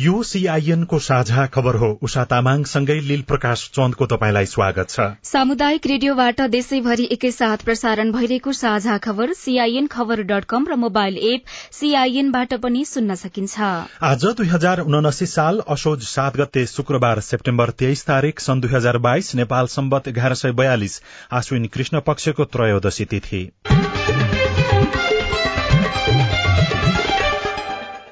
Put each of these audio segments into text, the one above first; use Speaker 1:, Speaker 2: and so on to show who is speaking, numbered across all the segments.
Speaker 1: यो सीआईएन को साझा खबर हो। उषा तामाङसँगै लील प्रकाश चन्दको तपाईँलाई स्वागत छ।
Speaker 2: सामुदायिक रेडियोबाट देशैभरि एकैसाथ प्रसारण भइरहेको साझा खबर सीआईएन खबर डट कम र मोबाइल एप सीआईएनबाट पनि सुन्न सकिन्छ।
Speaker 1: आज दुई हजार उनासी साल असोज सात गते शुक्रबार सेप्टेम्बर तेइस तारीक सन् दुई हजार बाइस नेपाल सम्बत एघार सय बयालिस आश्विन कृष्ण पक्षको त्रयोदशी तिथि।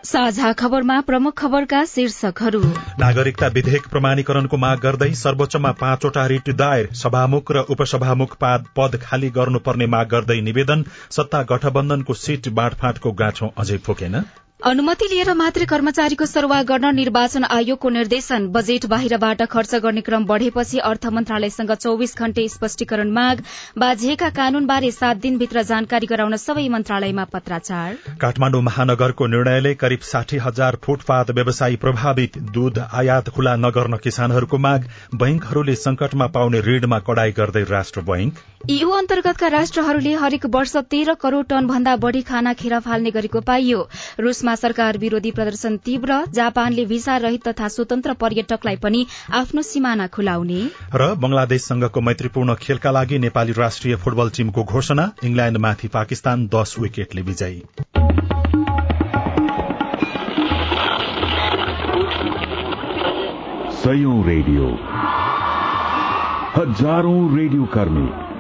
Speaker 2: साझा खबरमा प्रमुख खबरका शीर्षकहरू।
Speaker 1: नागरिकता विधेयक प्रमाणीकरणको माग गर्दै सर्वोच्चमा पाँचवटा रिट दायर। सभामुख र उपसभामुख पद खाली गर्नुपर्ने माग गर्दै निवेदन। सत्ता गठबन्धनको सीट बाँडफाँटको गाँठो अझै फुकेन।
Speaker 2: अनुमति लिएर मात्रै कर्मचारीको सरुवा गर्न निर्वाचन आयोगको निर्देशन। बजेट बाहिरबाट खर्च गर्ने क्रम बढ़ेपछि अर्थ मन्त्रालयसँग चौविस घण्टे स्पष्टीकरण माग। बाझिएका कानूनबारे सात दिनभित्र जानकारी गराउन सबै मन्त्रालयमा पत्राचार।
Speaker 1: काठमाण्डु महानगरको निर्णयले करिब साठी हजार फुटपाथ व्यवसायी प्रभावित दूध आयात खुला नगर्न किसानहरूको माग। बैंकहरूले संकटमा पाउने ऋणमा कडाई गर्दै राष्ट्र बैंक।
Speaker 2: यू अन्तर्गतका राष्ट्रहरूले हरेक वर्ष तेह्र करोड़ टन भन्दा बढ़ी खाना खेर फाल्ने गरेको पाइयो। रूसमा सरकार विरोधी प्रदर्शन तीव्र जापानले भिसा रहित तथा स्वतन्त्र पर्यटकलाई पनि आफ्नो सिमाना खुलाउने।
Speaker 1: र बंगलादेशसँगको मैत्रीपूर्ण खेलका लागि नेपाली राष्ट्रिय फुटबल टीमको घोषणा इंग्ल्याण्डमाथि पाकिस्तान दश विकेटले विजयी।
Speaker 3: रेडियो। हजारौं रेडियो कर्मी।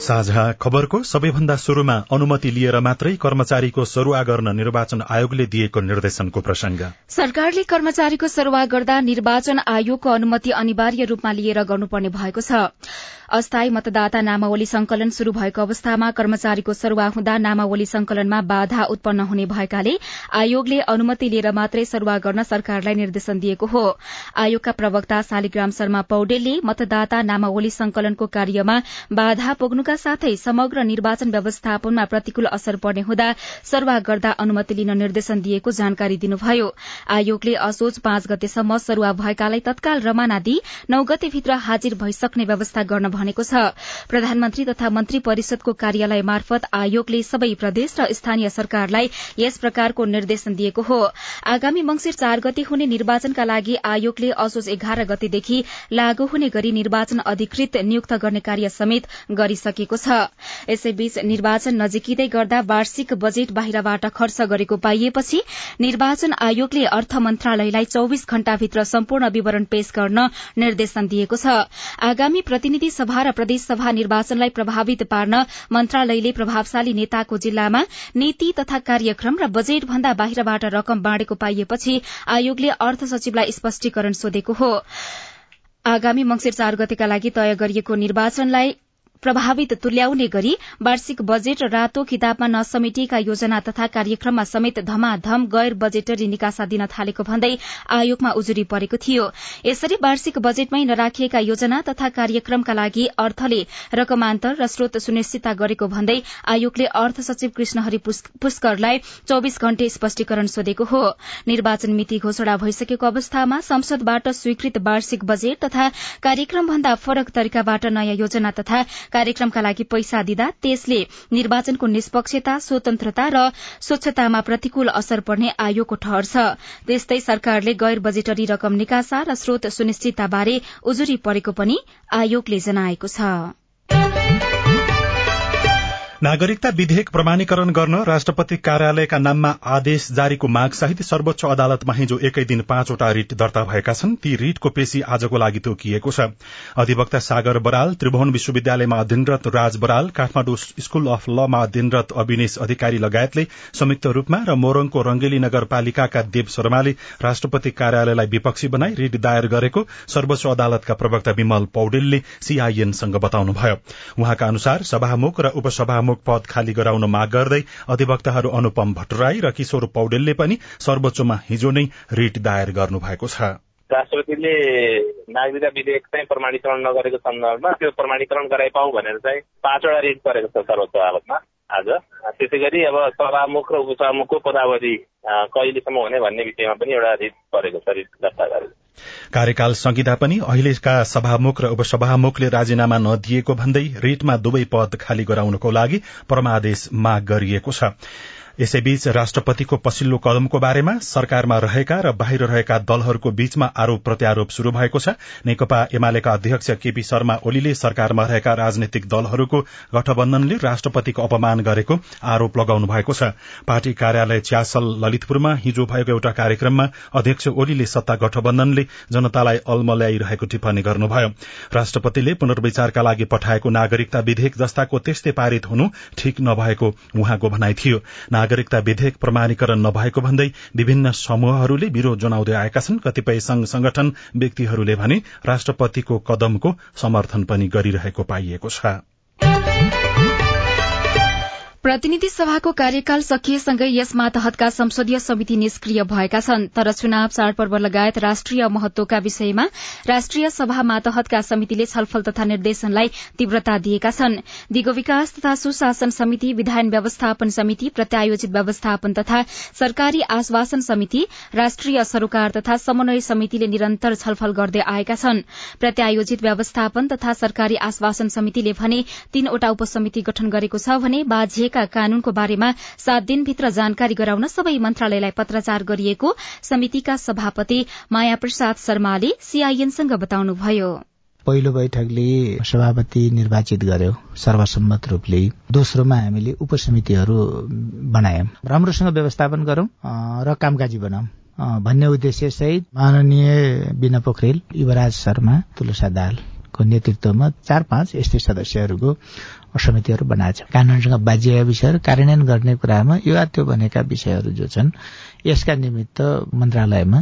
Speaker 1: साझा खबरको सबैभन्दा शुरूमा अनुमति लिएर मात्रै कर्मचारीको सरूवा गर्न निर्वाचन आयोगले दिएको निर्देशनको प्रसंग
Speaker 2: सरकारले कर्मचारीको सरूवा गर्दा निर्वाचन आयोगको अनुमति अनिवार्य रूपमा लिएर गर्नुपर्ने भएको छ। अस्थायी मतदाता नामावली संकलन शुरू भएको अवस्थामा कर्मचारीको सरूवा हुँदा नामावली संकलनमा बाधा उत्पन्न हुने भएकाले आयोगले अनुमति लिएर मात्रै सरूवा गर्न सरकारलाई निर्देशन दिएको हो। आयोगका प्रवक्ता शालिग्राम शर्मा पौडेलले मतदाता नामावली संकलनको कार्यमा बाधा पुग्नुका साथै समग्र निर्वाचन व्यवस्थापनमा प्रतिकूल असर पर्ने हुँदा सरूवा गर्दा अनुमति लिन निर्देशन दिएको जानकारी दिनुभयो। आयोगले असोज पाँच गतेसम्म सरूवा भएकालाई तत्काल रमाना दिई नौ गतेभित्र हाजिर भइसक्ने व्यवस्था गर्न भनेको छ। प्रधानमन्त्री तथा मन्त्री परिषदको कार्यालय मार्फत आयोगले सबै प्रदेश र स्थानीय सरकारलाई यस प्रकारको निर्देशन दिएको हो। आगामी मंगिर चार गते हुने निर्वाचनका लागि आयोगले असोज एघार गतेदेखि लागू हुने गरी निर्वाचन अधिकृत नियुक्त गर्ने कार्य समेत गरिसकेको छ। यसैबीच निर्वाचन नजिकिँदै गर्दा वार्षिक बजेट बाहिरबाट खर्च गरेको पाइएपछि निर्वाचन आयोगले अर्थ मन्त्रालयलाई चौविस घण्टाभित्र सम्पूर्ण विवरण पेश गर्न निर्देशन दिएको छ। आगामी प्रतिनिधि सभा र प्रदेशसभा निर्वाचनलाई प्रभावित पार्न मन्त्रालयले प्रभावशाली नेताको जिल्लामा नीति तथा कार्यक्रम र बजेट भन्दा बाहिरबाट रकम बाँडेको पाइएपछि आयोगले अर्थ सचिवलाई स्पष्टीकरण सोधेको हो। आगामी मंगिर चार गतेका लागि तय गरिएको निर्वाचनलाई प्रभावित तुल्याउने गरी वार्षिक बजेट र रातो किताबमा नसमेटिएका योजना तथा कार्यक्रममा समेत धमाधम गैर बजेटरी निकासा दिन थालेको भन्दै आयोगमा उजुरी परेको थियो। यसरी वार्षिक बजेटमै नराखिएका योजना तथा कार्यक्रमका लागि अर्थले रकमान्तर र स्रोत सुनिश्चितता गरेको भन्दै आयोगले अर्थ सचिव कृष्णहरि पुष्करलाई चौविस घण्टे स्पष्टीकरण सोधेको हो। निर्वाचन मिति घोषणा भइसकेको अवस्थामा संसदबाट स्वीकृत वार्षिक बजेट तथा कार्यक्रम भन्दा फरक तरिकाबाट नयाँ योजना तथा कार्यक्रमका लागि पैसा दिँदा त्यसले निर्वाचनको निष्पक्षता स्वतन्त्रता र स्वच्छतामा प्रतिकूल असर पर्ने आयोगको ठहर छ। त्यस्तै सरकारले गैर बजेटरी रकम निकासा र स्रोत सुनिश्चितताबारे उजुरी परेको पनि आयोगले जनाएको छ।
Speaker 1: नागरिकता विधेयक प्रमाणीकरण गर्न राष्ट्रपति कार्यालयका नाममा आदेश जारीको माग सहित सर्वोच्च अदालतमा हिजो एकै दिन पाँचवटा रिट दर्ता भएका छन्। ती रिटको पेशी आजको लागि तोकिएको छ। अधिवक्ता सागर बराल त्रिभुवन विश्वविद्यालयमा अध्ययनरत राज बराल काठमाडौँ स्कूल अफ लमा अध्ययनरत अविनेश अधिकारी लगायतले संयुक्त रूपमा र मोरङको रंगेली नगरपालिकाका देव शर्माले राष्ट्रपति कार्यालयलाई विपक्षी बनाई रिट दायर गरेको सर्वोच्च अदालतका प्रवक्ता विमल पौडेलले सीआईएनसँग बताउनुभयो। उहाँका अनुसार सभामुख र उपसभा प्रमुख पद खाली गराउन माग गर्दै अधिवक्ताहरू अनुपम भट्टराई र किशोर पौडेलले पनि सर्वोच्चमा हिजो नै रिट दायर गर्नु भएको छ।
Speaker 4: राष्ट्रपतिले नागरिकता विधेयक चाहिँ प्रमाणीकरण नगरेको सन्दर्भमा त्यो प्रमाणीकरण गराइपाउ भनेर चाहिँ पाँचवटा रिट गरेको छ सर्वोच्च अदालतमा आज। त्यसै गरी अब सभामुख र उपसभामुखको पदावधि कहिलेसम्म हुने भन्ने विषयमा पनि एउटा रिट गरेको छ रिट दर्ता गरेको
Speaker 1: कार्यकाल संहिता पनि अहिलेका सभामुख र उपसभामुखले राजीनामा नदिएको भन्दै रिटमा दुवै पद खाली गराउनको लागि परमादेश माग गरिएको छ। यसैबीच राष्ट्रपतिको पछिल्लो कदमको बारेमा सरकारमा रहेका र बाहिर रहेका दलहरूको बीचमा आरोप प्रत्यारोप शुरू भएको छ। नेकपा एमालेका अध्यक्ष केपी शर्मा ओलीले सरकारमा रहेका राजनैतिक दलहरूको गठबन्धनले राष्ट्रपतिको अपमान गरेको आरोप लगाउनु भएको छ। पार्टी कार्यालय च्यासल ललितपुरमा हिजो भएको एउटा कार्यक्रममा अध्यक्ष ओलीले सत्ता गठबन्धनले जनतालाई अल्मल्याइरहेको टिप्पणी गर्नुभयो। राष्ट्रपतिले पुनर्विचारका लागि पठाएको नागरिकता विधेयक जस्ताको त्यस्तै पारित हुनु ठिक नभएको उहाँको भनाइ थियो। नागरिकता विधेयक प्रमाणीकरण नभएको भन्दै विभिन्न समूहहरूले विरोध जनाउँदै आएका छन्। कतिपय संघ संगठन व्यक्तिहरूले भने राष्ट्रपतिको कदमको समर्थन पनि गरिरहेको पाइएको छ।
Speaker 2: प्रतिनिधि सभाको कार्यकाल सकिएसँगै यस मातहतका संसदीय समिति निष्क्रिय भएका छन्। तर चुनाव चाडपर्व लगायत राष्ट्रिय महत्वका विषयमा राष्ट्रिय सभा मातहतका समितिले छलफल तथा निर्देशनलाई तीव्रता दिएका छन्। दिगो विकास तथा सुशासन समिति विधायन व्यवस्थापन समिति प्रत्यायोजित व्यवस्थापन तथा सरकारी आश्वासन समिति राष्ट्रिय सरोकार तथा समन्वय समितिले निरन्तर छलफल गर्दै आएका छन्। प्रत्यायोजित व्यवस्थापन तथा सरकारी आश्वासन समितिले भने तीनवटा उपसमिति गठन गरेको छ भने बाझिएका कानूनको बारेमा सात दिनभित्र जानकारी गराउन सबै मन्त्रालयलाई पत्राचार गरिएको समितिका सभापति माया प्रसाद शर्माले सीआईएनसँग बताउनुभयो।
Speaker 5: पहिलो बैठकले सभापति निर्वाचित गर्यो। सर्वसम्मत रूपले दोस्रोमा हामीले उपसमितिहरू बनायौं। राम्रोसँग व्यवस्थापन गरौं र कामकाजी बनाऊ। भन्ने उद्देश्य सहित माननीय बिना पोखरेल युवराज शर्मा तुलसा दालको नेतृत्वमा चार पाँच यस्तै सदस्यहरूको समितिहरू बनाएको छ कानूनसँग बाजिएका विषयहरू कार्यान्वयन गर्ने कुरामा यो त्यो भनेका विषयहरू जो छन् यसका निमित्त मन्त्रालयमा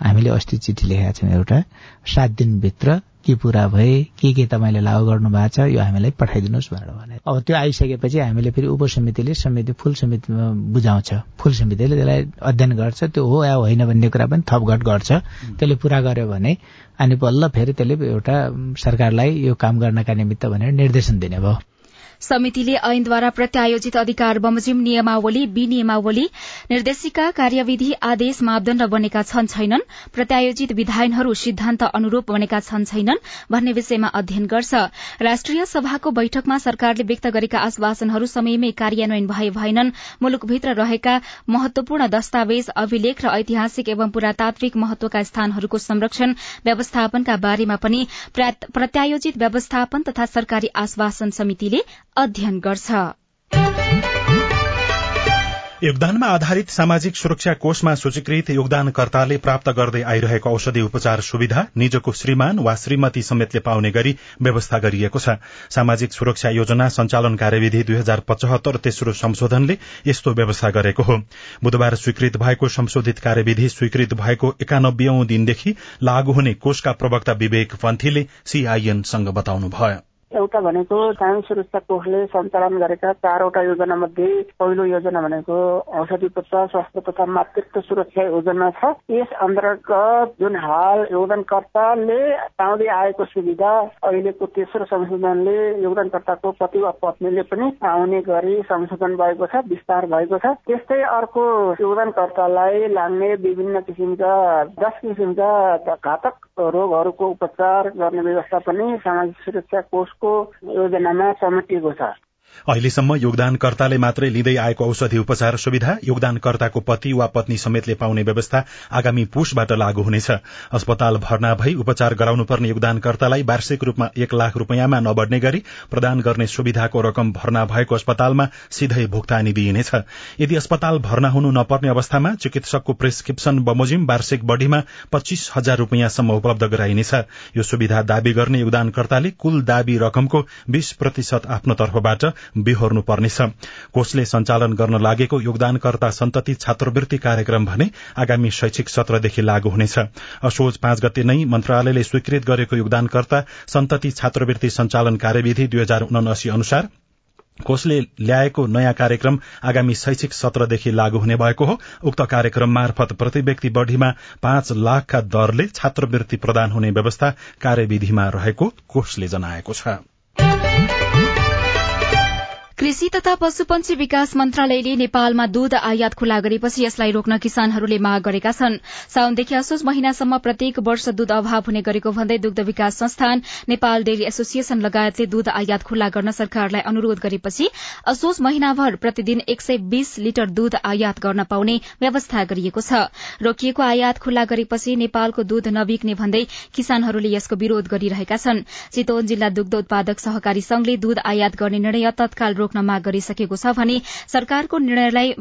Speaker 5: हामीले अस्ति चिठी लेखेका छौँ एउटा सात दिनभित्र के पूरा भए के के तपाईँले लागू गर्नु भएको छ यो हामीलाई पठाइदिनुहोस् भनेर भने। अब त्यो आइसकेपछि हामीले फेरि उपसमितिले समिति फुल समितिमा बुझाउँछ। फुल समितिले त्यसलाई अध्ययन गर्छ। त्यो हो या होइन भन्ने कुरा पनि थपघट गर्छ। त्यसले पूरा गर्यो भने अनि बल्ल फेरि त्यसले एउटा सरकारलाई यो काम गर्नका निमित्त भनेर निर्देशन दिने भयो।
Speaker 2: समितिले ऐनद्वारा प्रत्यायोजित अधिकार बमोजिम नियमावली विनियमावली निर्देशिका कार्यविधि आदेश मापदण्ड बनेका छन् छैनन्। प्रत्यायोजित विधायनहरू सिद्धान्त अनुरूप बनेका छन् छैनन् भन्ने विषयमा अध्ययन गर्छ। राष्ट्रिय सभाको बैठकमा सरकारले व्यक्त गरेका आश्वासनहरू समयमै कार्यान्वयन भए भएनन्। मुलुकभित्र रहेका महत्वपूर्ण दस्तावेज अभिलेख र ऐतिहासिक एवं पुरातात्विक महत्वका स्थानहरूको संरक्षण व्यवस्थापनका बारेमा पनि प्रत्यायोजित व्यवस्थापन तथा सरकारी आश्वासन समितिले अध्ययन गर्छ।
Speaker 1: योगदानमा आधारित सामाजिक सुरक्षा कोषमा सूचीकृत योगदानकर्ताले प्राप्त गर्दै आइरहेको औषधि उपचार सुविधा निजको श्रीमान वा श्रीमती समेतले पाउने गरी व्यवस्था गरिएको छ। सामाजिक सुरक्षा योजना संचालन कार्यविधि दुई हजार पचहत्तर तेस्रो संशोधनले यस्तो व्यवस्था गरेको हो। बुधबार स्वीकृत भएको संशोधित कार्यविधि स्वीकृत भएको एकानब्बेऔं दिनदेखि लागू हुने कोषका प्रवक्ता विवेक पन्थीले सीआईएनसँग बताउनुभयो।
Speaker 6: एउटा भनेको कायम सुरक्षा कोषले सञ्चालन गरेका चारवटा योजना मध्ये पहिलो योजना भनेको औषधि उपचार स्वास्थ्य तथा मातृत्व सुरक्षा योजना छ। यस अन्तर्गत जुन हाल योगदानकर्ताले पाउँदै आएको सुविधा अहिलेको तेस्रो संशोधनले योगदानकर्ताको पति वा पत्नीले पनि पाउने गरी संशोधन भएको छ विस्तार भएको छ। त्यस्तै अर्को योगदानकर्तालाई लाग्ने विभिन्न किसिमका दस किसिमका घातक रोगहरूको उपचार गर्ने व्यवस्था पनि सामाजिक सुरक्षा कोषको योजनामा समेटिएको छ
Speaker 1: अहिलेसम्म योगदानकर्ताले मात्रै लिँदै आएको औषधि उपचार सुविधा योगदानकर्ताको पति वा पत्नी समेतले पाउने व्यवस्था आगामी पुषबाट लागू हुनेछ। अस्पताल भर्ना भई उपचार गराउनुपर्ने योगदानकर्तालाई वार्षिक रूपमा एक लाख रूपियाँमा नबढ्ने गरी प्रदान गर्ने सुविधाको रकम भर्ना भएको अस्पतालमा सिधै भुक्तानी दिइनेछ। यदि अस्पताल भर्ना हुनु नपर्ने अवस्थामा चिकित्सकको प्रेस्क्रिप्सन बमोजिम वार्षिक बढ़ीमा पच्चीस हजार रूपियाँसम्म उपलब्ध गराइनेछ। यो सुविधा दावी गर्ने योगदानकर्ताले कुल दावी रकमको बीस प्रतिशत आफ्नो तर्फबाट बेहोर्नु पर्नेछ कोषले सञ्चालन गर्न लागेको योगदानकर्ता सन्तति छात्रवृत्ति कार्यक्रम भने आगामी शैक्षिक सत्रदेखि लागू हुनेछ। असोज पाँच गते नै मन्त्रालयले स्वीकृत गरेको योगदानकर्ता सन्तति छात्रवृत्ति सञ्चालन कार्यविधि दुई हजार उनासी अनुसार कोषले ल्याएको नयाँ कार्यक्रम आगामी शैक्षिक सत्रदेखि लागू हुने भएको हो। उक्त कार्यक्रम मार्फत प्रति व्यक्ति बढ़ीमा पाँच लाखका दरले छात्रवृत्ति प्रदान हुने व्यवस्था कार्यविधिमा रहेको कोषले जनाएको छ।
Speaker 2: कृषि तथा पशुपन्छी विकास मन्त्रालयले नेपालमा दूध आयात खुल्ला गरेपछि यसलाई रोक्न किसानहरूले माग गरेका छन्। साउनदेखि असोज महिनासम्म प्रत्येक वर्ष दूध अभाव हुने गरेको भन्दै दुग्ध विकास संस्थान नेपाल डेरी एसोसिएशन लगायतले दूध आयात खुल्ला गर्न सरकारलाई अनुरोध गरेपछि असोज महिनाभर प्रतिदिन एक सय बीस लिटर दूध आयात गर्न पाउने व्यवस्था गरिएको छ। रोकिएको आयात खुल्ला गरेपछि नेपालको दूध नबिक्ने भन्दै किसानहरूले यसको विरोध गरिरहेका छन्। चितवन जिल्ला दुग्ध उत्पादक सहकारी संघले दूध आयात गर्ने निर्णय तत्काल रोक्न माग गरिसकेको छ भने सरकारको निर्णयलाई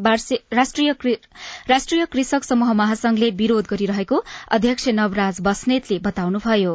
Speaker 2: राष्ट्रिय कृषक समूह महासंघले विरोध गरिरहेको अध्यक्ष नवराज बस्नेतले बताउनुभयो।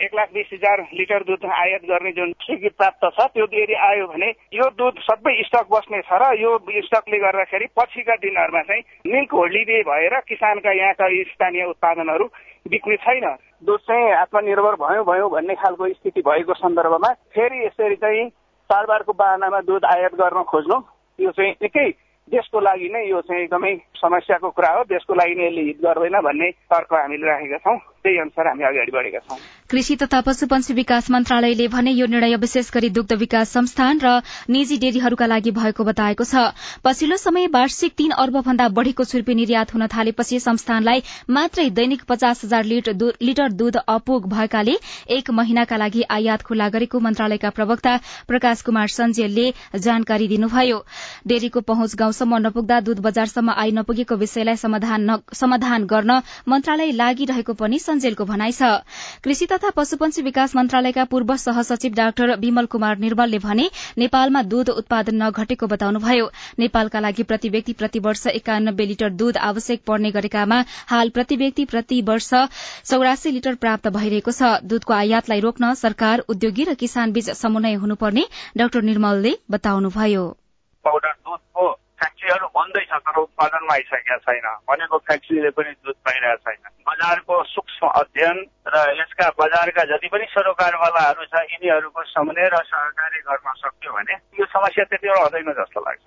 Speaker 7: एक लाख बिस हजार लिटर दुध आयात गर्ने जुन स्वीकृति प्राप्त छ त्यो यदि आयो भने यो दुध सबै स्टक बस्ने छ र यो स्टकले गर्दाखेरि पछिका दिनहरूमा चाहिँ मिल्क होलिडे भएर किसानका यहाँका स्थानीय उत्पादनहरू बिक्ने छैन। दुध चाहिँ आत्मनिर्भर भयो भयो भन्ने खालको स्थिति भएको सन्दर्भमा फेरि यसरी चाहिँ चाडबाडको बाहनामा दुध आयात गर्न खोज्नु। यो चाहिँ निकै देशको लागि नै यो चाहिँ एकदमै समस्याको कुरा हो। देशको लागि नै यसले हित गर्दैन भन्ने तर्क हामीले राखेका छौँ। त्यही अनुसार हामी अगाडि बढेका छौँ।
Speaker 2: कृषि तथा पशुपन्छी विकास मन्त्रालयले भने यो निर्णय विशेष गरी दुग्ध विकास संस्थान र निजी डेरीहरूका लागि भएको बताएको छ। पछिल्लो समय वार्षिक तीन अर्ब भन्दा बढ़ीको छुर्पी निर्यात हुन थालेपछि संस्थानलाई मात्रै दैनिक पचास हजार लिटर दूध अपुग भएकाले एक महिनाका लागि आयात खुल्ला गरेको मन्त्रालयका प्रवक्ता प्रकाश कुमार सञ्जेलले जानकारी दिनुभयो। डेरीको पहुँच गाउँसम्म नपुग्दा दूध बजारसम्म आई नपुगेको विषयलाई समाधान गर्न मन्त्रालय लागिरहेको पनि सञ्जेलको भनाइ छ। कृषि पशुपन्छी विकास मन्त्रालयका पूर्व सहसचिव डाक्टर विमल कुमार निर्मलले भने नेपालमा दूध उत्पादन नघटेको बताउनुभयो। नेपालका लागि प्रति व्यक्ति प्रति वर्ष एकानब्बे लिटर दूध आवश्यक पर्ने गरेकामा हाल प्रति व्यक्ति प्रति वर्ष चौरासी लिटर प्राप्त भइरहेको छ। दूधको आयातलाई रोक्न सरकार उद्योगी र किसान बीच समन्वय हुनुपर्ने डाक्टर निर्मलले बताउनुभयो।
Speaker 7: फ्याक्ट्रीहरू बन्दैछ तर उत्पादनमा आइसकेका छैन भनेको फ्याक्ट्रीले पनि दुध पाइरहेको छैन बजारको सूक्ष्म अध्ययन र यसका बजारका जति पनि सरोकारवालाहरू छ यिनीहरूको समन्वय र सहकारी गर्न सक्यो भने यो समस्या त्यति हुँदैन जस्तो लाग्छ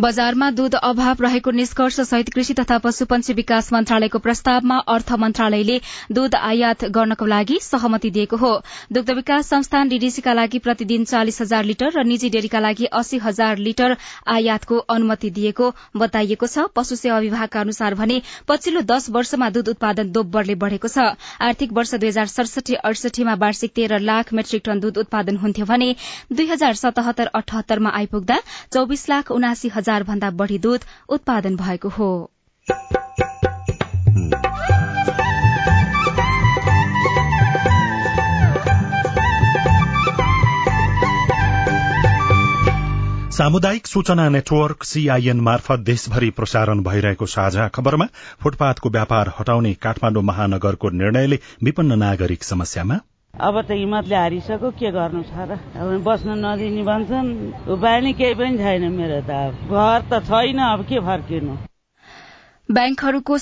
Speaker 2: बजारमा दूध अभाव रहेको निष्कर्ष सहित कृषि तथा पशुपन्छी विकास मन्त्रालयको प्रस्तावमा अर्थ मन्त्रालयले दूध आयात गर्नको लागि सहमति दिएको हो। दुग्ध विकास संस्थान डीडीसीका लागि प्रतिदिन चालिस हजार लिटर र निजी डेरीका लागि अस्सी हजार लिटर आयातको अनुमति दिएको बताइएको छ। पशु सेवा विभागका अनुसार भने पछिल्लो दश वर्षमा दूध उत्पादन दोब्बरले बढ़ेको छ। आर्थिक वर्ष दुई हजार सडसठी अडसठीमा वार्षिक तेह्र लाख मेट्रिक टन दूध उत्पादन हुन्थ्यो भने दुई हजार सतहत्तर अठहत्तरमा आइपुग्दा चौविस लाख उनासी हजार हजार भन्दा बढ़ी दूध उत्पादन भएको हो।
Speaker 1: सामुदायिक सूचना नेटवर्क सीआईएन मार्फत देशभरि प्रसारण भइरहेको साझा खबरमा फुटपाथको व्यापार हटाउने काठमाडौँ महानगरको निर्णयले विपन्न नागरिक समस्यामा
Speaker 8: अब त हिम्मतले हारिसक्यो के गर्नु छ र? अब बस्न नदिने भन्छन्। उपाय नै केही पनि छैन मेरो त अब। घर त छैन अब के फर्किनु?
Speaker 2: ब्याङ्कहरूको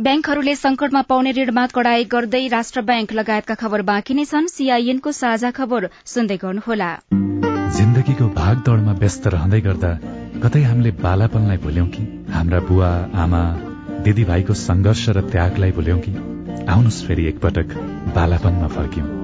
Speaker 2: ब्याङ्कहरूले संकटमा पाउने ऋणमा कडाई गर्दै राष्ट्र ब्याङ्क लगायतका खबर बाँकी नै छन्। सीआईएनको साझा खबर सुन्दै गर्नुहोला।
Speaker 9: जिन्दगीको भागदौड़मा व्यस्त रहँदै गर्दा कतै हामीले बालापनलाई भुल्यौं कि? हाम्रा बुवा आमा दिदीभाइको संघर्ष र त्यागलाई भुल्यौं कि? आउनुहोस् फेरि एकपटक बालापनमा फर्क्यौं।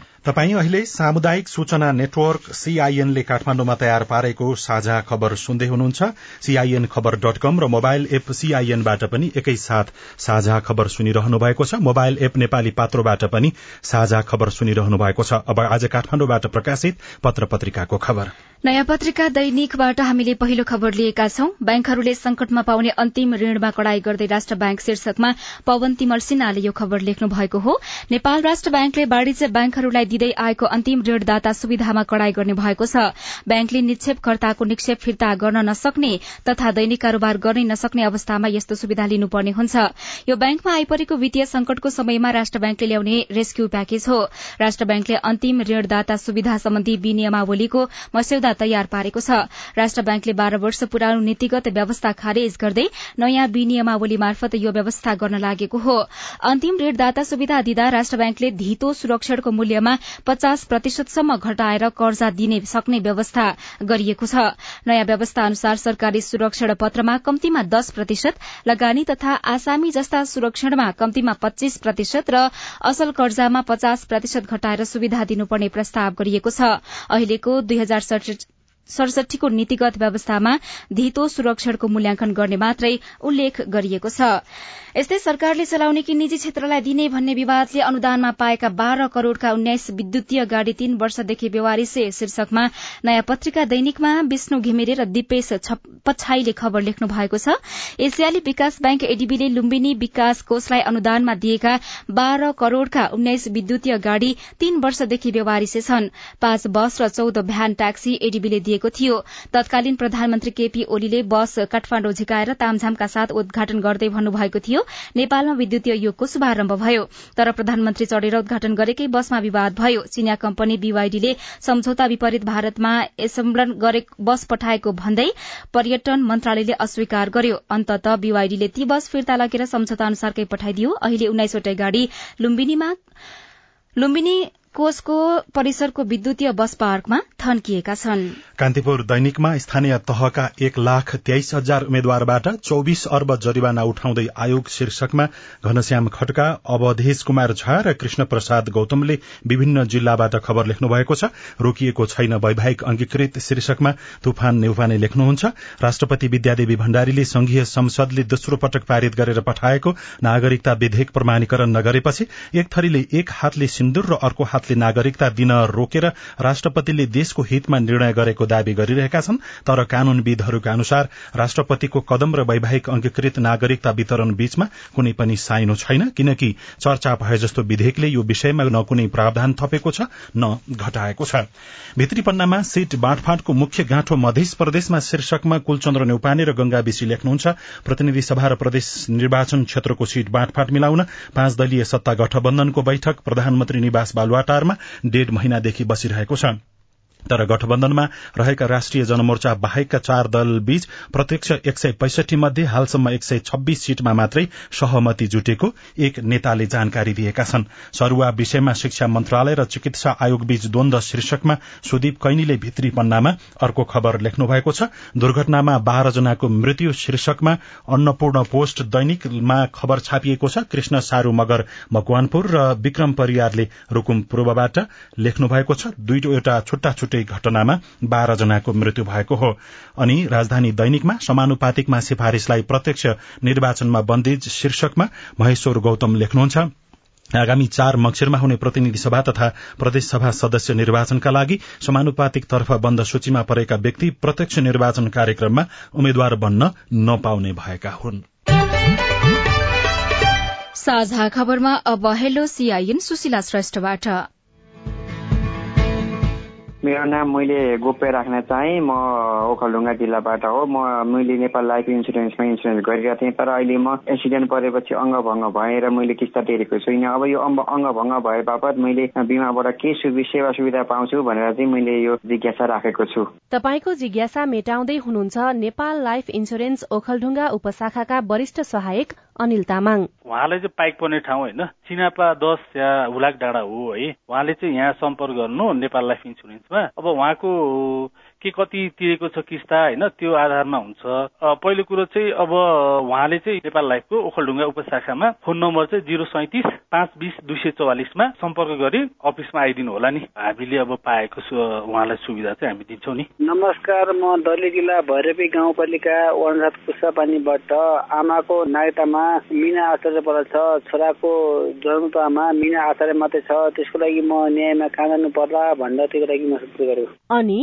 Speaker 1: तपाई अहिले सामुदायिक सूचना नेटवर्क सीआईएन ले काठमाण्डुमा तयार पारेको साझा खबर सुन्दै हुनुहुन्छ। सीआईएन खबर डट कम र मोबाइल एप सीआईएनबाट पनि एकैसाथ साझा खबर सुनिरहनु भएको छ। मोबाइल एप नेपाली पात्रोबाट पनि साझा खबर सुनिरहनु भएको छ। अब आज काठमाण्डुबाट प्रकाशित पत्र पत्रिकाको खबर।
Speaker 2: नयाँ पत्रिका दैनिकबाट हामीले पहिलो खबर लिएका छौं। ब्याङ्कहरूले संकटमा पाउने अन्तिम ऋणमा कड़ाई गर्दै राष्ट्र ब्याङ्क शीर्षकमा पवन तिमल सिन्हाले यो खबर लेख्नु भएको हो। नेपाल राष्ट्र ब्याङ्कले वाणिज्य ब्याङ्कहरूलाई दिँदै आएको अन्तिम ऋणदाता सुविधामा कड़ाई गर्ने भएको छ। ब्याङ्कले निक्षेपकर्ताको निक्षेप फिर्ता गर्न नसक्ने तथा दैनिक कारोबार गर्नै नसक्ने अवस्थामा यस्तो सुविधा लिनुपर्ने हुन्छ। यो ब्याङ्कमा आइपरेको वित्तीय संकटको समयमा राष्ट्र ब्याङ्कले ल्याउने रेस्क्यू प्याकेज हो। राष्ट्र ब्याङ्कले अन्तिम ऋणदाता सुविधा सम्बन्धी विनियमावलीको मस्यौदा तयार पारेको छ। राष्ट्र ब्याङ्कले बाह्र वर्ष पुरानो नीतिगत व्यवस्था खारेज गर्दै नयाँ विनियमावली मार्फत यो व्यवस्था गर्न लागेको हो। अन्तिम ऋणदाता सुविधा दिँदा राष्ट्र ब्याङ्कले धितो सुरक्षणको मूल्यमा पचास प्रतिशतसम्म घटाएर कर्जा दिने सक्ने व्यवस्था गरिएको छ। नयाँ व्यवस्था अनुसार सरकारी सुरक्षण पत्रमा कम्तीमा दश प्रतिशत लगानी तथा आसामी जस्ता सुरक्षणमा कम्तीमा पच्चीस प्रतिशत र असल कर्जामा पचास प्रतिशत घटाएर सुविधा दिनुपर्ने प्रस्ताव गरिएको छ। अहिलेको दुई सडसठीको नीतिगत व्यवस्थामा धितो सुरक्षणको मूल्याङ्कन गर्ने मात्रै उल्लेख गरिएको छ। यस्तै सरकारले चलाउने कि निजी क्षेत्रलाई दिने भन्ने विवादले अनुदानमा पाएका बाह्र करोड़का उन्नाइस विद्युतीय गाड़ी तीन वर्षदेखि व्यवहारिसे शीर्षकमा नयाँ पत्रिका दैनिकमा विष्णु घिमिरे र दिपेश पछाईले खबर लेख्नु भएको छ। एसियाली विकास ब्याङ्क एडीबीले लुम्बिनी विकास कोषलाई अनुदानमा दिएका बाह्र करोड़का उन्नाइस विद्युतीय गाड़ी तीन वर्षदेखि व्यवहारिसे छन्। पाँच बस र चौध भ्यान ट्याक्सी एडीबीले दिएको थियो। तत्कालीन प्रधानमन्त्री केपी ओलीले बस काठमाण्डु झिकाएर तामझामका साथ उद्घाटन गर्दै भन्नुभएको थियो नेपालमा विद्युतीय युगको शुभारम्भ भयो। तर प्रधानमन्त्री चढ़ेर उद्घाटन गरेकै बसमा विवाद भयो। चिनिया कम्पनी बीवाईडीले सम्झौता विपरीत भारतमा एसेम्बलन गरे बस पठाएको भन्दै पर्यटन मन्त्रालयले अस्वीकार गर्यो। अन्तत बीवाईडीले ती बस फिर्ता लगेर सम्झौता अनुसारकै पठाइदियो। अहिले उन्नाइसवटै गाड़ी लुम्बिनीमा लुम्बिनी कोषको परिसरको विद्युतीय बस पार्कमा थन्किएका छन्।
Speaker 1: कान्तिपुर दैनिकमा स्थानीय तहका एक लाख तेइस हजार उम्मेद्वारबाट चौविस अर्ब जरिवाना उठाउँदै आयोग शीर्षकमा घनश्याम खड्का अवधेश कुमार झा र कृष्ण प्रसाद गौतमले विभिन्न जिल्लाबाट खबर लेख्नु भएको छ। रोकिएको छैन वैवाहिक अंगीकृत शीर्षकमा तुफान नेउपाने लेख्नुहुन्छ। राष्ट्रपति विद्यादेवी भण्डारीले संघीय संसदले दोस्रो पटक पारित गरेर पठाएको नागरिकता विधेयक प्रमाणीकरण नगरेपछि एक थरीले एक हातले सिन्दूर र अर्को हातले नागरिकता दिन रोकेर राष्ट्रपतिले देशको हितमा निर्णय गरेको दावी गरिरहेका छन् तर कानूनविदहरूका अनुसार राष्ट्रपतिको कदम र वैवाहिक अंगीकृत नागरिकता वितरण बीचमा कुनै पनि साइनो छैन किनकि चर्चा भए जस्तो विधेयकले यो विषयमा न कुनै प्रावधान थपेको छ न घटाएको छ। भित्री पन्नामा सीट बाँडफाँडको मुख्य गाँठो मध्य प्रदेशमा शीर्षकमा कुलचन्द्र नेउपाने र गंगा विशी लेख्नुहुन्छ। प्रतिनिधि सभा र प्रदेश निर्वाचन क्षेत्रको सीट बाँडफाँड मिलाउन पाँच दलीय सत्ता गठबन्धनको बैठक प्रधानमन्त्री निवास बालुवाटारमा डेढ़ महिनादेखि बसिरहेको छ। तर गठबन्धनमा रहेका राष्ट्रिय जनमोर्चा बाहेकका चार दल बीच प्रत्यक्ष एक सय पैसठी मध्ये हालसम्म एक सय छब्बीस सीटमा मात्रै सहमति जुटेको एक नेताले जानकारी दिएका छन्। सरूवा विषयमा शिक्षा मन्त्रालय र चिकित्सा आयोग बीच द्वन्द शीर्षकमा सुदीप कैनीले भित्री पन्नामा अर्को खबर लेख्नु भएको छ। दुर्घटनामा बाह्र जनाको मृत्यु शीर्षकमा अन्नपूर्ण पोस्ट दैनिकमा खबर छापिएको छ। कृष्ण सारू मगर मकवानपुर र विक्रम परियारले रूकुम पूर्वबाट लेख्नु भएको छ। दुईवटा छुट्टा छुट्टै घटनामा बाह्र जनाको मृत्यु भएको हो। अनि राजधानी दैनिकमा समानुपातिकमा सिफारिशलाई प्रत्यक्ष निर्वाचनमा बन्देज शीर्षकमा महेश्वर गौतम लेख्नुहुन्छ आगामी चार मक्सिरमा हुने प्रतिनिधि सभा तथा प्रदेश सभा सदस्य निर्वाचनका लागि समानुपातिक तर्फ बन्द सूचीमा परेका व्यक्ति प्रत्यक्ष निर्वाचन कार्यक्रममा उम्मेद्वार बन्न नपाउने भएका हुन्।
Speaker 2: साझा खबरमा अब हेलो सीआईएन सुशीला श्रेष्ठबाट।
Speaker 10: मेरो नाम मैले गोप्य राख्न चाहेँ। म ओखलढुङ्गा जिल्लाबाट हो। म मैले नेपाल लाइफ इन्सुरेन्समा इन्सुरेन्स गरिरहेको थिएँ। तर अहिले म एक्सिडेन्ट परेपछि अङ्गभङ्ग भएर मैले किस्ता तिरेको छुइनँ। अब यो अङ्गभङ्ग भए बापत मैले बिमाबाट के सेवा सुविधा पाउँछु भनेर चाहिँ मैले यो जिज्ञासा राखेको छु।
Speaker 11: तपाईँको जिज्ञासा मेटाउँदै हुनुहुन्छ नेपाल लाइफ इन्सुरेन्स ओखलढुङ्गा उपशाखाका वरिष्ठ सहायक अनिल तामाङ।
Speaker 12: उहाँलाई चाहिँ पाइक पर्ने ठाउँ होइन। चिनापा दस या हुलाक डाँडा हो है। उहाँले चाहिँ यहाँ सम्पर्क गर्नु नेपाल लाइफ इन्सुरेन्समा। अब उहाँको के कति तिरेको छ किस्ता होइन त्यो आधारमा हुन्छ। पहिलो कुरो चाहिँ अब उहाँले चाहिँ नेपाल लाइफको ओखलढुङ्गा उपशाखामा फोन नम्बर चाहिँ जिरो सैतिस पाँच बिस दुई सय चौवालिसमा सम्पर्क गरी अफिसमा आइदिनु होला नि। हामीले अब पाएको उहाँलाई सुविधा चाहिँ हामी दिन्छौँ नि।
Speaker 13: नमस्कार म दली जिल्ला भैरवी गाउँपालिका वनरात पुष्पापानीबाट आमाको नागरिकतामा मिना आचार्य परेको छ छोराको जन्मतामा मिना आचार्य मात्रै छ। त्यसको लागि म न्यायमा कहाँ जानु पर्ला भनेर त्यसको लागि म सोध्नु गर्यो
Speaker 11: अनि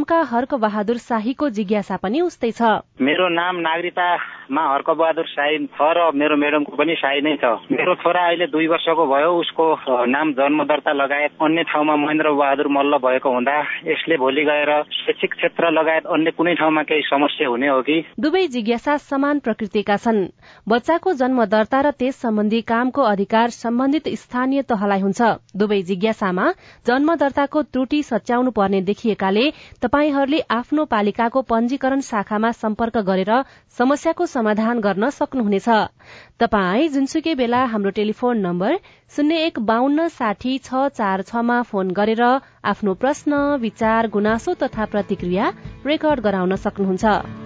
Speaker 11: नामका हर्क बहादुर शाहीको जिज्ञासा पनि उस्तै छ।
Speaker 14: मेरो नाम नागरिकतामा हर्क बहादुर शाही छ र मेरो म्याडमको पनि शाही नै छ। मेरो छोरा अहिले दुई वर्षको भयो उसको नाम जन्म दर्ता लगायत अन्य ठाउँमा महेन्द्र बहादुर मल्ल भएको हुँदा यसले भोलि गएर शैक्षिक क्षेत्र लगायत अन्य कुनै ठाउँमा केही समस्या हुने हो कि?
Speaker 11: दुवै जिज्ञासा समान प्रकृतिका छन्। बच्चाको जन्म दर्ता र त्यस सम्बन्धी कामको अधिकार सम्बन्धित स्थानीय तहलाई हुन्छ। दुवै जिज्ञासामा जन्म दर्ताको त्रुटि सच्याउनु पर्ने देखिएकाले तपाईँहरूले आफ्नो पालिकाको पञ्जीकरण शाखामा सम्पर्क गरेर समस्याको समाधान गर्न सक्नुहुनेछ। तपाई जुनसुकै बेला हाम्रो टेलिफोन नम्बर शून्य एक बान्न साठी छ चार छमा फोन गरेर आफ्नो प्रश्न विचार गुनासो तथा प्रतिक्रिया रेकर्ड गराउन सक्नुहुन्छ।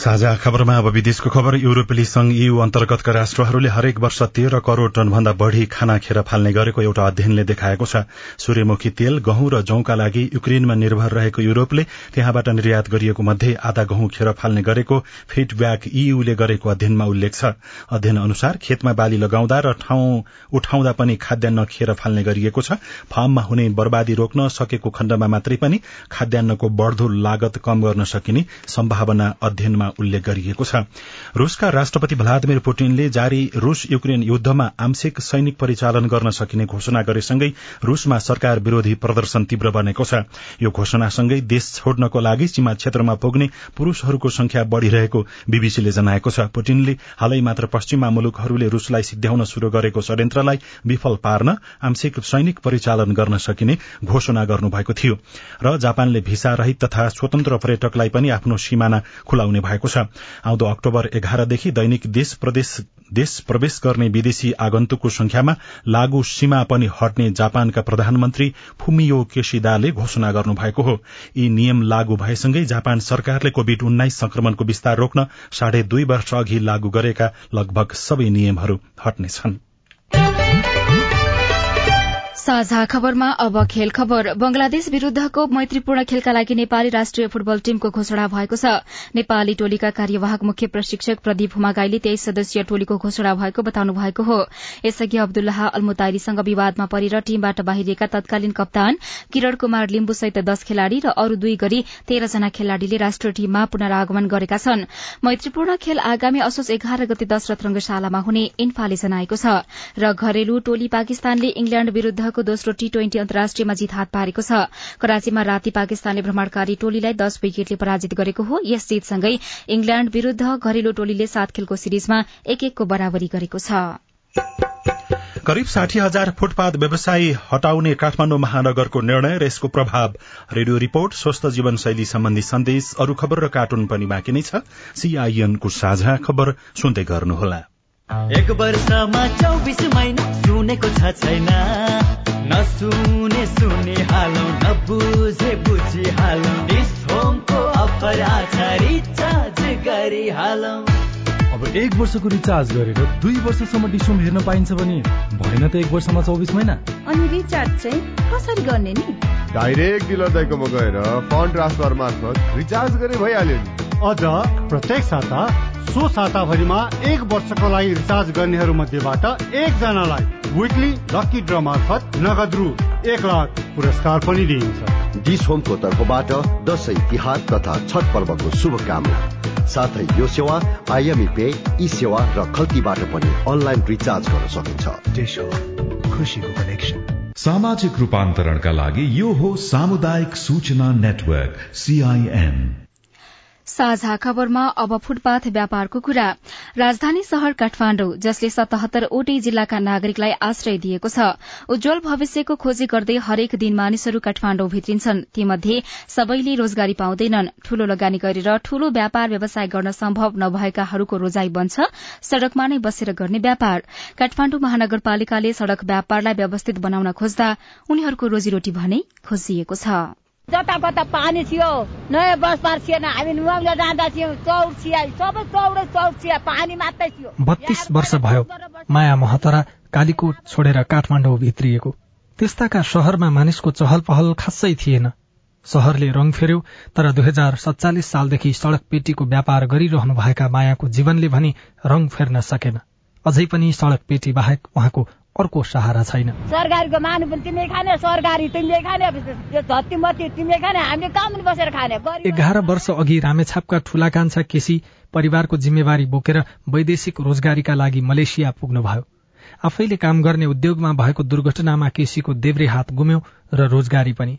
Speaker 1: साझा खबरमा अब विदेशको खबर युरोपेली संघ यू अन्तर्गतका राष्ट्रहरूले हरेक वर्ष तेह्र करोड़ टन भन्दा बढ़ी खाना खेर फाल्ने गरेको एउटा अध्ययनले देखाएको छ। सूर्यमुखी तेल गहुँ र जौका लागि युक्रेनमा निर्भर रहेको युरोपले त्यहाँबाट निर्यात गरिएको मध्ये आधा गहुँ खेर फाल्ने गरेको फिडब्याक ईयूले गरेको अध्ययनमा उल्लेख छ। अध्ययन अनुसार खेतमा बाली लगाउँदा र ठाउँ उठाउँदा पनि खाद्यान्न खेर फाल्ने गरिएको छ। फार्ममा हुने बर्बादी रोक्न सकेको खण्डमा मात्रै पनि खाद्यान्नको बढ़दो लागत कम गर्न सकिने सम्भावना अध्ययनमा उल्लेख गरिएको छ। रूसका राष्ट्रपति भ्लादिमिर पुटिनले जारी रूस युक्रेन युद्धमा आंशिक सैनिक परिचालन गर्न सकिने घोषणा गरेसँगै रूसमा सरकार विरोधी प्रदर्शन तीव्र बनेको छ। यो घोषणासँगै देश छोड्नको लागि सीमा क्षेत्रमा पुग्ने पुरूषहरूको संख्या बढ़िरहेको बीबीसीले जनाएको छ। पुटिनले हालै मात्र पश्चिमा मुलुकहरूले रूसलाई सिद्ध्याउन शुरू गरेको षड्यन्त्रलाई विफल पार्न आंशिक सैनिक परिचालन गर्न सकिने घोषणा गर्नुभएको थियो। र जापानले भिसा रहित तथा स्वतन्त्र पर्यटकलाई पनि आफ्नो सिमाना खुलाउने भएको छ। आउँदो अक्टोबर एघारदेखि दैनिक देश प्रवेश गर्ने विदेशी आगन्तुकको संख्यामा लागू सीमा पनि हट्ने जापानका प्रधानमन्त्री फुमियो केशिदाले घोषणा गर्नुभएको हो। यी नियम लागू भएसँगै जापान सरकारले कोविड उन्नाइस संक्रमणको विस्तार रोक्न साढे दुई वर्ष अघि लागू गरेका लगभग सबै नियमहरू हट्नेछन्।
Speaker 2: साझा खबरमा अब खेल खबर। बंगलादेश विरूद्धको मैत्रीपूर्ण खेलका लागि नेपाली राष्ट्रिय फुटबल टीमको घोषणा भएको छ। नेपाली टोलीका कार्यवाहक मुख्य प्रशिक्षक प्रदीप हुमागाईले तेइस सदस्यीय टोलीको घोषणा भएको बताउनु भएको हो। यसअघि अब्दुल्लाह अल्मुताइरीसँग विवादमा परेर टीमबाट बाहिरिएका तत्कालीन कप्तान किरण कुमार लिम्बु सहित दश खेलाड़ी र अरू दुई गरी तेह्रजना खेलाड़ीले राष्ट्रिय टीममा पुनरागमन गरेका छन्। मैत्रीपूर्ण खेल आगामी असोज एघार गते दशरथ रंगशालामा हुने इन्फाले जनाएको छ। र घरेलु टोली पाकिस्तानले इंग्ल्याण्ड विरूद्ध दोस्रो टी ट्वेन्टी अन्तर्राष्ट्रियमा जित हात पारेको छ। कराचीमा राति पाकिस्तानले भ्रमणकारी टोलीलाई दश विकेटले पराजित गरेको हो। यस जितसँगै इंग्ल्याण्ड विरूद्ध घरेलु टोलीले सात खेलको सिरिजमा एक एकको बराबरी गरेको छ।
Speaker 1: करिब साठी हजार फुटपाथ व्यवसायी हटाउने काठमाडौँ महानगरको निर्णय र यसको प्रभाव रेडियो रिपोर्ट स्वस्थ जीवनशैली सम्बन्धी सन्देश अरू खबर र कार्टुन पनि बाँकी नै छ। सीआईएनको साझा खबर सुन्दै गर्नुहोला।
Speaker 15: एक वर्षमा चौबिस महिना सुनेको छ छैन। नसुने सुने हालौ नबुझे बुझी हालौ। होमको अफर आछ रिचार्ज गरी हालौ।
Speaker 16: अब एक वर्षको रिचार्ज गरेर दुई वर्षसम्म डिसोम हेर्न पाइन्छ भने भएन त एक वर्षमा चौबिस महिना।
Speaker 17: अनि रिचार्ज चाहिँ कसरी गर्ने नि?
Speaker 18: डाइरेक्ट डिलर दाइकोमा गएर फन्ड ट्रान्सफर मार्फत रिचार्ज गरे भइहाल्यो नि।
Speaker 19: अझ प्रत्येक साता सो साताभरिमा एक वर्षको लागि रिचार्ज गर्नेहरू मध्येबाट एकजनालाई विकली लकी ड्र मार्फत नगद रु एक लाख पुरस्कार पनि दिइन्छ।
Speaker 20: डिस होमको तर्फबाट दसैँ तिहार तथा छठ पर्वको शुभकामना। साथै यो सेवा आइएमई पे ई सेवा र खल्तीबाट पनि अनलाइन रिचार्ज गर्न सकिन्छ।
Speaker 3: खुसीको कनेक्सन। सामाजिक रूपान्तरणका लागि यो हो सामुदायिक सूचना नेटवर्क सीआईएन
Speaker 2: साझा खबरमा अब फुटपाथ व्यापारको कुरा। राजधानी शहर काठमाण्डु जसले सतहत्तरवटै जिल्लाका नागरिकलाई आश्रय दिएको छ। उज्जवल भविष्यको खोजी गर्दै हरेक दिन मानिसहरू काठमाण्डु भित्रिन्छन्। तीमध्ये सबैले रोजगारी पाउँदैनन्। ठूलो लगानी गरेर ठूलो व्यापार व्यवसाय गर्न सम्भव नभएकाहरूको रोजाई बन्छ। सड़कमा नै बसेर गर्ने व्यापार। काठमाण्डु महानगरपालिकाले सड़क व्यापारलाई व्यवस्थित बनाउन खोज्दा उनीहरूको रोजीरोटी भने खोजिएको छ।
Speaker 21: जतापता पानी थियो नयाँ बस पार थिएन हामी नुहाउन जाँदा थियौँ चौर चिया सबै चौरै चौर चिया पानी मात्रै थियो।
Speaker 22: बत्तीस वर्ष भयो माया महतरा कालीकोट छोडेर काठमाडौँ भित्रिएको। त्यस्ताका शहरमा मानिसको चहल पहल खासै थिएन। शहरले रंग फेर्यो तर दुई हजार सत्तालिस सालदेखि सड़क पेटीको व्यापार गरिरहनु भएका मायाको जीवनले भने रंग फेर्न सकेन। अझै पनि सड़क पेटी बाहेक उहाँको अर्को सहारा छैन।
Speaker 21: सरकारीको मानु पनि तिमीले खाने सरकारी तिमीले खाने यो धत्ती मत्ती तिमीले खाने हामीले काम पनि बसेर खाने
Speaker 22: एघार वर्ष अघि रामेछापका ठूला कान्छा केसी परिवारको जिम्मेवारी बोकेर वैदेशिक रोजगारीका लागि मलेसिया पुग्नुभयो। आफैले काम गर्ने उद्योगमा भएको दुर्घटनामा केसीको देब्रे हात गुम्यो र रोजगारी पनि।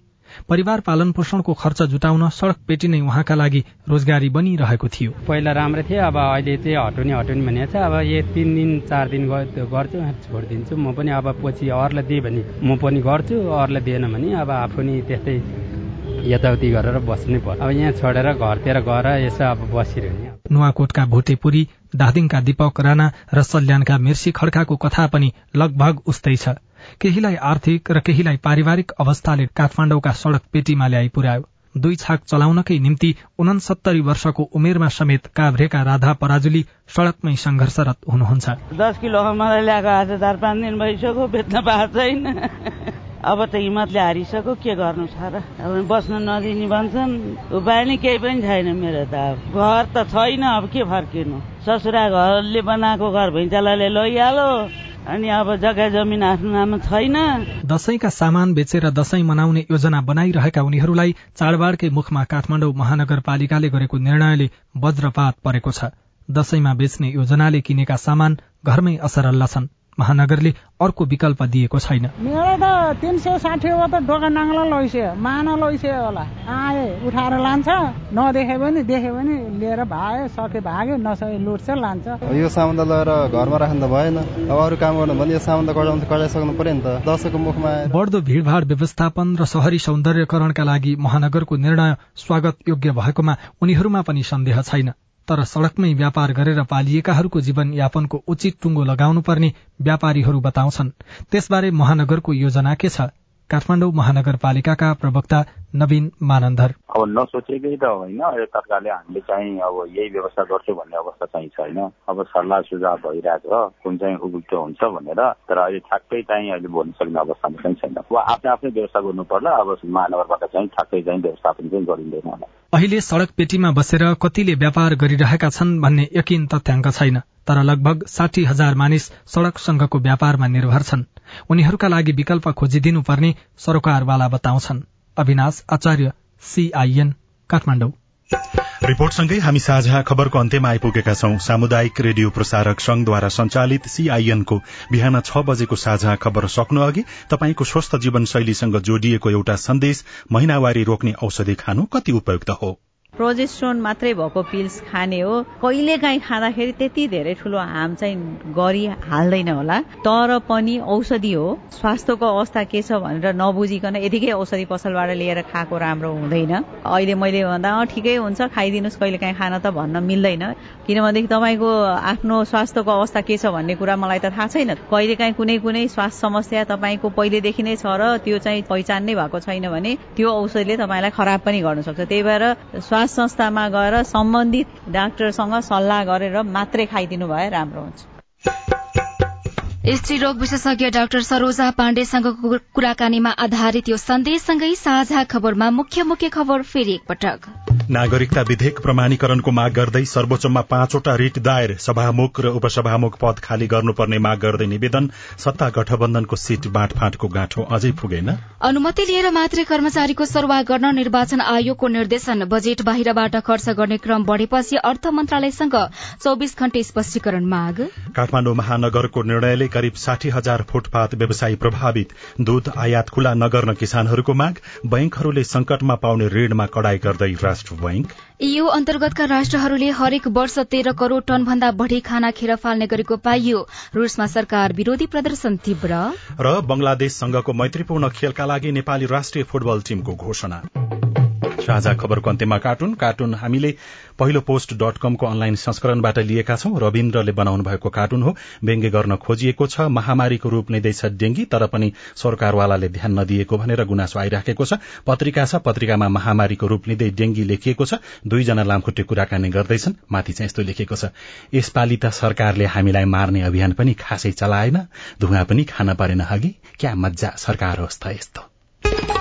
Speaker 22: परिवार पालन पोषणको खर्च जुटाउन सड़क पेटी नै उहाँका लागि रोजगारी बनिरहेको थियो।
Speaker 23: पहिला राम्रो थियो अब अहिले चाहिँ हटुने हटुने भनेको छ। अब यो तिन दिन चार दिन गर्छु छोडिदिन्छु। म पनि अब पछि अरूलाई दिएँ भने म पनि गर्छु अरूलाई दिएन भने अब आफू नि त्यस्तै यताउति गरेर बस्नै पर्छ। अब यहाँ छोडेर घरतिर गएर यसो अब बसिरहने।
Speaker 22: नुवाकोटका भोटेपुरी दादिङका दीपक राणा र सल्यानका मिर्सी खड्काको कथा पनि लगभग उस्तै छ। केहीलाई आर्थिक र केहीलाई पारिवारिक अवस्थाले काठमाडौँका सड़क पेटीमा ल्याइ पुर्यायो दुई छाक चलाउनकै निम्ति उनसत्तरी वर्षको उमेरमा समेत काभ्रेका राधा पराजुली सड़कमै संघर्षरत हुनुहुन्छ।
Speaker 8: दस किलो मलाई ल्याएको आज चार पाँच दिन भइसक्यो बेच्न पाएको छैन। अब त हिम्मतले हारिसक्यो के गर्नु छ र? अब बस्न नदिने भन्छन्। उपाय नै केही पनि छैन मेरो त अब। घर त छैन अब के फर्किनु? ससुरा घरले बनाएको घर भैँचालाले लैहालो। अनि अब जग्गा जमिन आफ्नो नाममा छैन।
Speaker 22: दशैंका सामान बेचेर दशैं मनाउने योजना बनाइरहेका उनीहरूलाई चाडबाडकै मुखमा काठमाडौँ महानगरपालिकाले गरेको निर्णयले वज्रपात परेको छ। दशैंमा बेच्ने योजनाले किनेका सामान घरमै असरल्ला छन्। महानगरले अर्को विकल्प दिएको छैन।
Speaker 24: मेरो त तिन सय साठी हो त दोकान नाङ्ला लैसे मान लैसे होला। आए उठाएर लान्छ नदेखे पनि देख्यो भने लिएर भाग्यो सके भाग्यो नसके लुट्छ लान्छ।
Speaker 25: यो सामान त लगेर घरमा राख्नु त भएन। अब अरू काम गर्नु भने यो सामान त कटाउनु कटाइसक्नु पर्यो नि त। दसैँको मुखमा
Speaker 22: बढ्दो भीड़भाड़ व्यवस्थापन र शहरी सौन्दर्यकरणका लागि महानगरको निर्णय स्वागत योग्य भएकोमा उनीहरूमा पनि सन्देह छैन। तर सड़कमै व्यापार गरेर पालिएकाहरूको जीवन यापनको उचित टुङ्गो लगाउनु पर्ने व्यापारीहरू बताउँछन्। त्यसबारे महानगरको योजना के छ? काठमाडौँ महानगरपालिकाका प्रवक्ता नवीन मानन्दर।
Speaker 26: अब नसोचेकै त होइन तत्कालले हामीले चाहिँ अब यही व्यवस्था गर्छु भन्ने अवस्था चाहिँ छैन अब सल्लाह सुझाव भइरहेको छ कुन चाहिँ उपयुक्त हुन्छ भनेर तर अहिले ठ्याक्कै चाहिँ अहिले बोल्न सक्ने अवस्थामा चाहिँ छैन। अब आफ्नै आफ्नै व्यवस्था गर्नु पर्ला अब महानगरबाट चाहिँ ठ्याक्कै चाहिँ व्यवस्थापन चाहिँ गरिँदैन होला।
Speaker 22: अहिले सड़क पेटीमा बसेर कतिले व्यापार गरिरहेका छन् भन्ने यकिन तथ्याङ्क छैन तर लगभग साठी हजार मानिस सड़कसँगको व्यापारमा निर्भर छन्। उनीहरूका लागि विकल्प खोजिदिनु पर्ने सरोकारवाला बताउँछन्। अविनाश आचार्य सीआईएन काठमाडौँ।
Speaker 1: रिपोर्टसँगै हामी साझा खबरको अन्त्यमा आइपुगेका छौं। सामुदायिक रेडियो प्रसारक संघद्वारा संचालित सीआईएनको बिहान छ बजेको साझा खबर सक्नु अघि तपाईँको स्वस्थ जीवनशैलीसँग जोडिएको एउटा सन्देश महिनावारी रोक्ने औषधि खानु कति उपयुक्त हो?
Speaker 27: प्रोजेस्ट्रोन मात्रै भएको पिल्स खाने हो। कहिले काहीँ खाँदाखेरि त्यति धेरै ठुलो हार्म चाहिँ गरी हाल्दैन होला। तर पनि औषधि हो। स्वास्थ्यको अवस्था के छ भनेर नबुझिकन यतिकै औषधि पसलबाट लिएर खाएको राम्रो हुँदैन। अहिले मैले भन्दा अँ ठिकै हुन्छ खाइदिनुहोस् कहिले काहीँ खान त भन्न मिल्दैन। किनभनेदेखि तपाईँको आफ्नो स्वास्थ्यको अवस्था के छ भन्ने कुरा मलाई त थाहा छैन। कहिले काहीँ कुनै कुनै स्वास्थ्य समस्या तपाईँको पहिलेदेखि नै छ र त्यो चाहिँ पहिचान नै भएको छैन भने त्यो औषधिले तपाईँलाई खराब पनि गर्न सक्छ। त्यही भएर स्वास्थ्य संस्थामा गएर सम्बन्धित डाक्टरसँग सल्लाह गरेर मात्रै खाइदिनु भए राम्रो हुन्छ।
Speaker 2: स्त्री रोग विशेषज्ञ डाक्टर सरोजा पाण्डेसँगको कुराकानीमा आधारित यो सन्देशसँगै साझा खबरमा मुख्य मुख्य खबर फेरि एकपटक।
Speaker 1: नागरिकता विधेयक प्रमाणीकरणको माग गर्दै सर्वोच्चमा पाँचवटा रिट दायर। सभामुख र उपसभामुख पद खाली गर्नुपर्ने माग गर्दै निवेदन। सत्ता गठबन्धनको सीट बाँडफाँटको गाँठो अझै पुगेन।
Speaker 2: अनुमति लिएर मात्रै कर्मचारीको सरुवा गर्न निर्वाचन आयोगको निर्देशन। बजेट बाहिरबाट खर्च गर्ने क्रम बढ़ेपछि अर्थ मन्त्रालयसँग चौविस घण्टे स्पष्टीकरण माग।
Speaker 1: काठमाडौँ महानगरको निर्णयले करिब साठी हजार फुटपाथ व्यवसायी प्रभावित दूध आयात खुला नगर्न किसानहरूको माग बैंकहरूले संकटमा पाउने ऋणमा कडाई गर्दै राष्ट्र बैंक।
Speaker 2: यू अन्तर्गतका राष्ट्रहरूले हरेक वर्ष तेह्र करोड़ टन भन्दा बढ़ी खाना खेर फाल्ने गरेको पाइयो। रूसमा सरकार विरोधी प्रदर्शन तीव्र।
Speaker 1: र बंगलादेशसँगको मैत्रीपूर्ण खेलका लागि नेपाली राष्ट्रिय फुटबल टीमको घोषणा। साझा खबरको अन्त्यमा कार्टुन। कार्टुन हामीले पहिलो पोस्ट डट कमको अनलाइन संस्करणबाट लिएका छौं। रविन्द्रले बनाउनु भएको कार्टुन हो। व्यङ्ग्य गर्न खोजिएको छ। महामारीको रूप लिँदैछ डेंगी तर पनि सरकारवालाले ध्यान नदिएको भनेर गुनासो आइराखेको छ। पत्रिका छ। पत्रिकामा महामारीको रूप लिँदै डेंगी लेखिएको छ। दुईजना लामखुट्टे कुराकानी गर्दैछन्। माथि चाहिँ यस्तो लेखेको छ यसपालि त सरकारले हामीलाई मार्ने अभियान पनि खासै चलाएन। धुवा पनि खान परेन हगी क्या मजा सरकार होस् त यस्तो।